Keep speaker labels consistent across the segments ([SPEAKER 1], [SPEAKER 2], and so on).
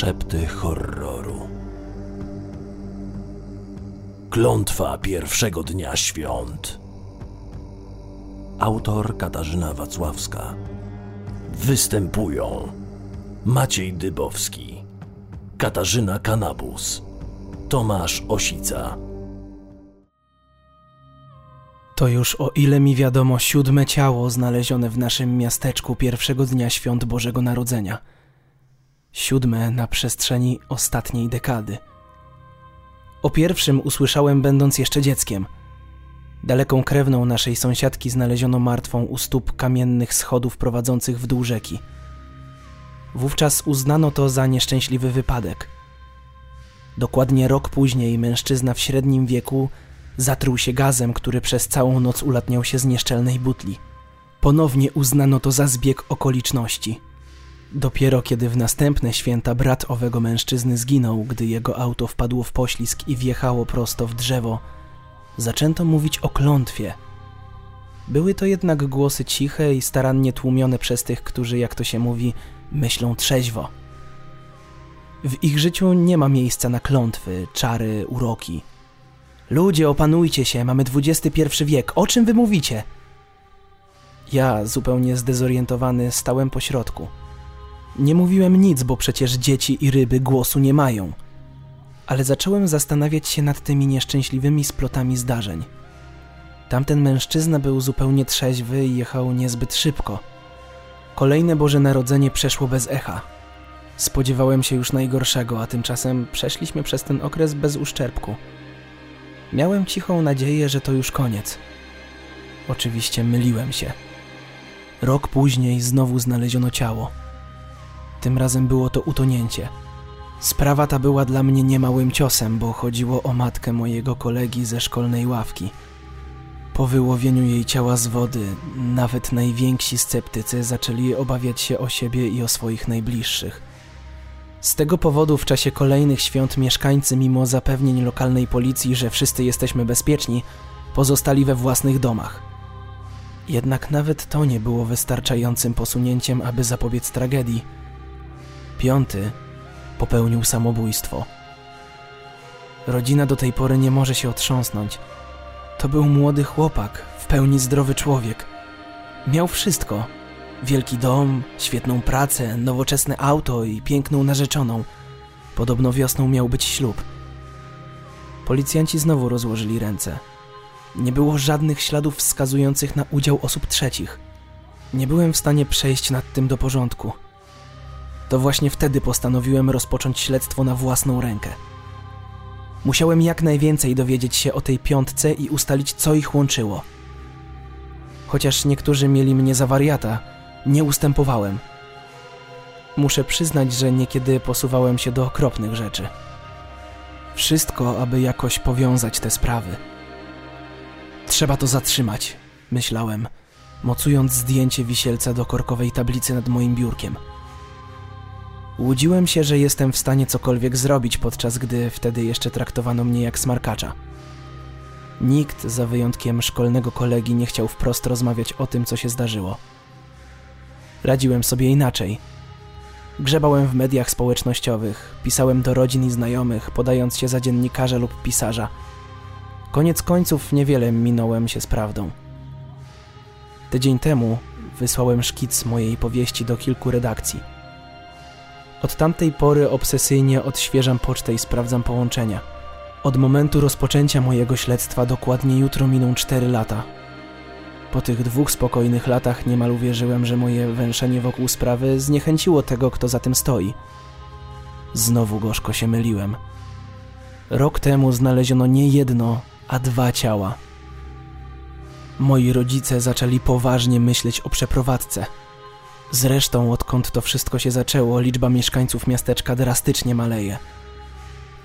[SPEAKER 1] Szepty horroru. Klątwa pierwszego dnia świąt. Autor Katarzyna Wacławska. Występują Maciej Dybowski, Katarzyna Kanabus, Tomasz Osica.
[SPEAKER 2] To już o ile mi wiadomo siódme ciało znalezione w naszym miasteczku pierwszego dnia świąt Bożego Narodzenia. Siódme na przestrzeni ostatniej dekady. O pierwszym usłyszałem będąc jeszcze dzieckiem. Daleką krewną naszej sąsiadki znaleziono martwą u stóp kamiennych schodów prowadzących w dół rzeki. Wówczas uznano to za nieszczęśliwy wypadek. Dokładnie rok później mężczyzna w średnim wieku zatruł się gazem, który przez całą noc ulatniał się z nieszczelnej butli. Ponownie uznano to za zbieg okoliczności. Dopiero kiedy w następne święta brat owego mężczyzny zginął, gdy jego auto wpadło w poślizg i wjechało prosto w drzewo, zaczęto mówić o klątwie. Były to jednak głosy ciche i starannie tłumione przez tych, którzy, jak to się mówi, myślą trzeźwo. W ich życiu nie ma miejsca na klątwy, czary, uroki. Ludzie, opanujcie się, mamy XXI wiek, o czym wy mówicie? Ja, zupełnie zdezorientowany, stałem po środku. Nie mówiłem nic, bo przecież dzieci i ryby głosu nie mają. Ale zacząłem zastanawiać się nad tymi nieszczęśliwymi splotami zdarzeń. Tamten mężczyzna był zupełnie trzeźwy i jechał niezbyt szybko. Kolejne Boże Narodzenie przeszło bez echa. Spodziewałem się już najgorszego, a tymczasem przeszliśmy przez ten okres bez uszczerbku. Miałem cichą nadzieję, że to już koniec. Oczywiście myliłem się. Rok później znowu znaleziono ciało. Tym razem było to utonięcie. Sprawa ta była dla mnie niemałym ciosem, bo chodziło o matkę mojego kolegi ze szkolnej ławki. Po wyłowieniu jej ciała z wody, nawet najwięksi sceptycy zaczęli obawiać się o siebie i o swoich najbliższych. Z tego powodu w czasie kolejnych świąt mieszkańcy, mimo zapewnień lokalnej policji, że wszyscy jesteśmy bezpieczni, pozostali we własnych domach. Jednak nawet to nie było wystarczającym posunięciem, aby zapobiec tragedii. Piąty popełnił samobójstwo. Rodzina do tej pory nie może się otrząsnąć. To był młody chłopak, w pełni zdrowy człowiek. Miał wszystko: wielki dom, świetną pracę, nowoczesne auto i piękną narzeczoną. Podobno wiosną miał być ślub. Policjanci znowu rozłożyli ręce. Nie było żadnych śladów wskazujących na udział osób trzecich. Nie byłem w stanie przejść nad tym do porządku. To właśnie wtedy postanowiłem rozpocząć śledztwo na własną rękę. Musiałem jak najwięcej dowiedzieć się o tej piątce i ustalić, co ich łączyło. Chociaż niektórzy mieli mnie za wariata, nie ustępowałem. Muszę przyznać, że niekiedy posuwałem się do okropnych rzeczy. Wszystko, aby jakoś powiązać te sprawy. Trzeba to zatrzymać, myślałem, mocując zdjęcie wisielca do korkowej tablicy nad moim biurkiem. Łudziłem się, że jestem w stanie cokolwiek zrobić, podczas gdy wtedy jeszcze traktowano mnie jak smarkacza. Nikt, za wyjątkiem szkolnego kolegi, nie chciał wprost rozmawiać o tym, co się zdarzyło. Radziłem sobie inaczej. Grzebałem w mediach społecznościowych, pisałem do rodzin i znajomych, podając się za dziennikarza lub pisarza. Koniec końców niewiele minąłem się z prawdą. Tydzień temu wysłałem szkic mojej powieści do kilku redakcji. Od tamtej pory obsesyjnie odświeżam pocztę i sprawdzam połączenia. Od momentu rozpoczęcia mojego śledztwa dokładnie jutro miną 4 lata. Po tych dwóch spokojnych latach niemal uwierzyłem, że moje węszenie wokół sprawy zniechęciło tego, kto za tym stoi. Znowu gorzko się myliłem. Rok temu znaleziono nie jedno, a dwa ciała. Moi rodzice zaczęli poważnie myśleć o przeprowadzce – Zresztą, odkąd to wszystko się zaczęło, liczba mieszkańców miasteczka drastycznie maleje.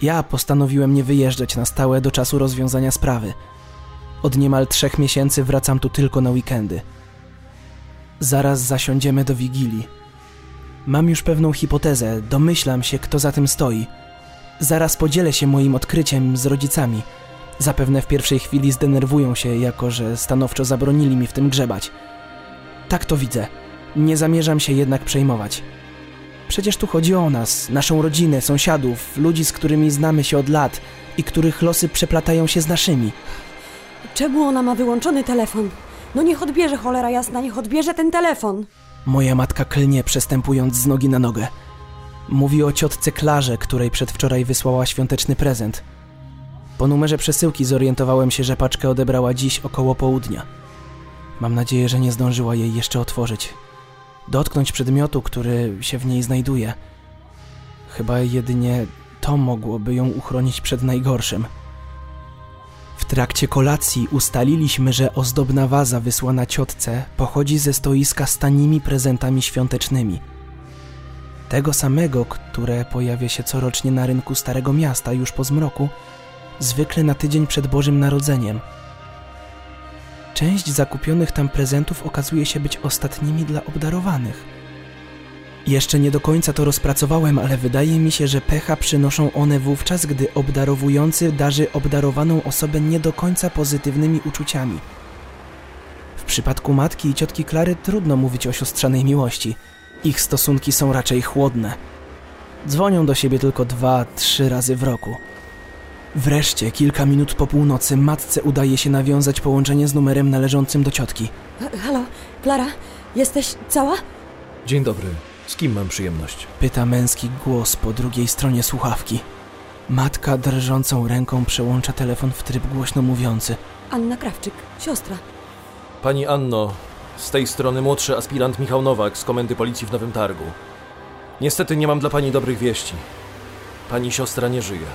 [SPEAKER 2] Ja postanowiłem nie wyjeżdżać na stałe do czasu rozwiązania sprawy. Od niemal trzech miesięcy wracam tu tylko na weekendy. Zaraz zasiądziemy do wigilii. Mam już pewną hipotezę, domyślam się, kto za tym stoi. Zaraz podzielę się moim odkryciem z rodzicami. Zapewne w pierwszej chwili zdenerwują się, jako że stanowczo zabronili mi w tym grzebać. Tak to widzę. Nie zamierzam się jednak przejmować. Przecież tu chodzi o nas, naszą rodzinę, sąsiadów, ludzi, z którymi znamy się od lat i których losy przeplatają się z naszymi.
[SPEAKER 3] Czemu ona ma wyłączony telefon? No niech odbierze, cholera jasna, niech odbierze ten telefon.
[SPEAKER 2] Moja matka klnie, przestępując z nogi na nogę. Mówi o ciotce Klarze, której przedwczoraj wysłała świąteczny prezent. Po numerze przesyłki zorientowałem się, że paczkę odebrała dziś około południa. Mam nadzieję, że nie zdążyła jej jeszcze otworzyć. Dotknąć przedmiotu, który się w niej znajduje. Chyba jedynie to mogłoby ją uchronić przed najgorszym. W trakcie kolacji ustaliliśmy, że ozdobna waza wysłana ciotce pochodzi ze stoiska z tanimi prezentami świątecznymi. Tego samego, które pojawia się corocznie na rynku Starego Miasta już po zmroku, zwykle na tydzień przed Bożym Narodzeniem. Część zakupionych tam prezentów okazuje się być ostatnimi dla obdarowanych. Jeszcze nie do końca to rozpracowałem, ale wydaje mi się, że pecha przynoszą one wówczas, gdy obdarowujący darzy obdarowaną osobę nie do końca pozytywnymi uczuciami. W przypadku matki i ciotki Klary trudno mówić o siostrzanej miłości. Ich stosunki są raczej chłodne. Dzwonią do siebie tylko dwa, trzy razy w roku. Wreszcie, kilka minut po północy, matce udaje się nawiązać połączenie z numerem należącym do ciotki.
[SPEAKER 3] H- Halo, Klara, jesteś cała?
[SPEAKER 1] Dzień dobry. Z kim mam przyjemność?
[SPEAKER 2] Pyta męski głos po drugiej stronie słuchawki. Matka drżącą ręką przełącza telefon w tryb głośno mówiący.
[SPEAKER 3] Anna Krawczyk, siostra.
[SPEAKER 1] Pani Anno, z tej strony młodszy aspirant Michał Nowak z Komendy Policji w Nowym Targu. Niestety nie mam dla pani dobrych wieści. Pani siostra nie żyje.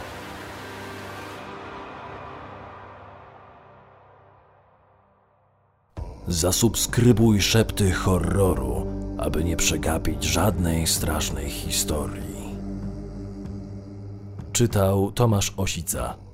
[SPEAKER 1] Zasubskrybuj szepty horroru, aby nie przegapić żadnej strasznej historii. Czytał Tomasz Osica.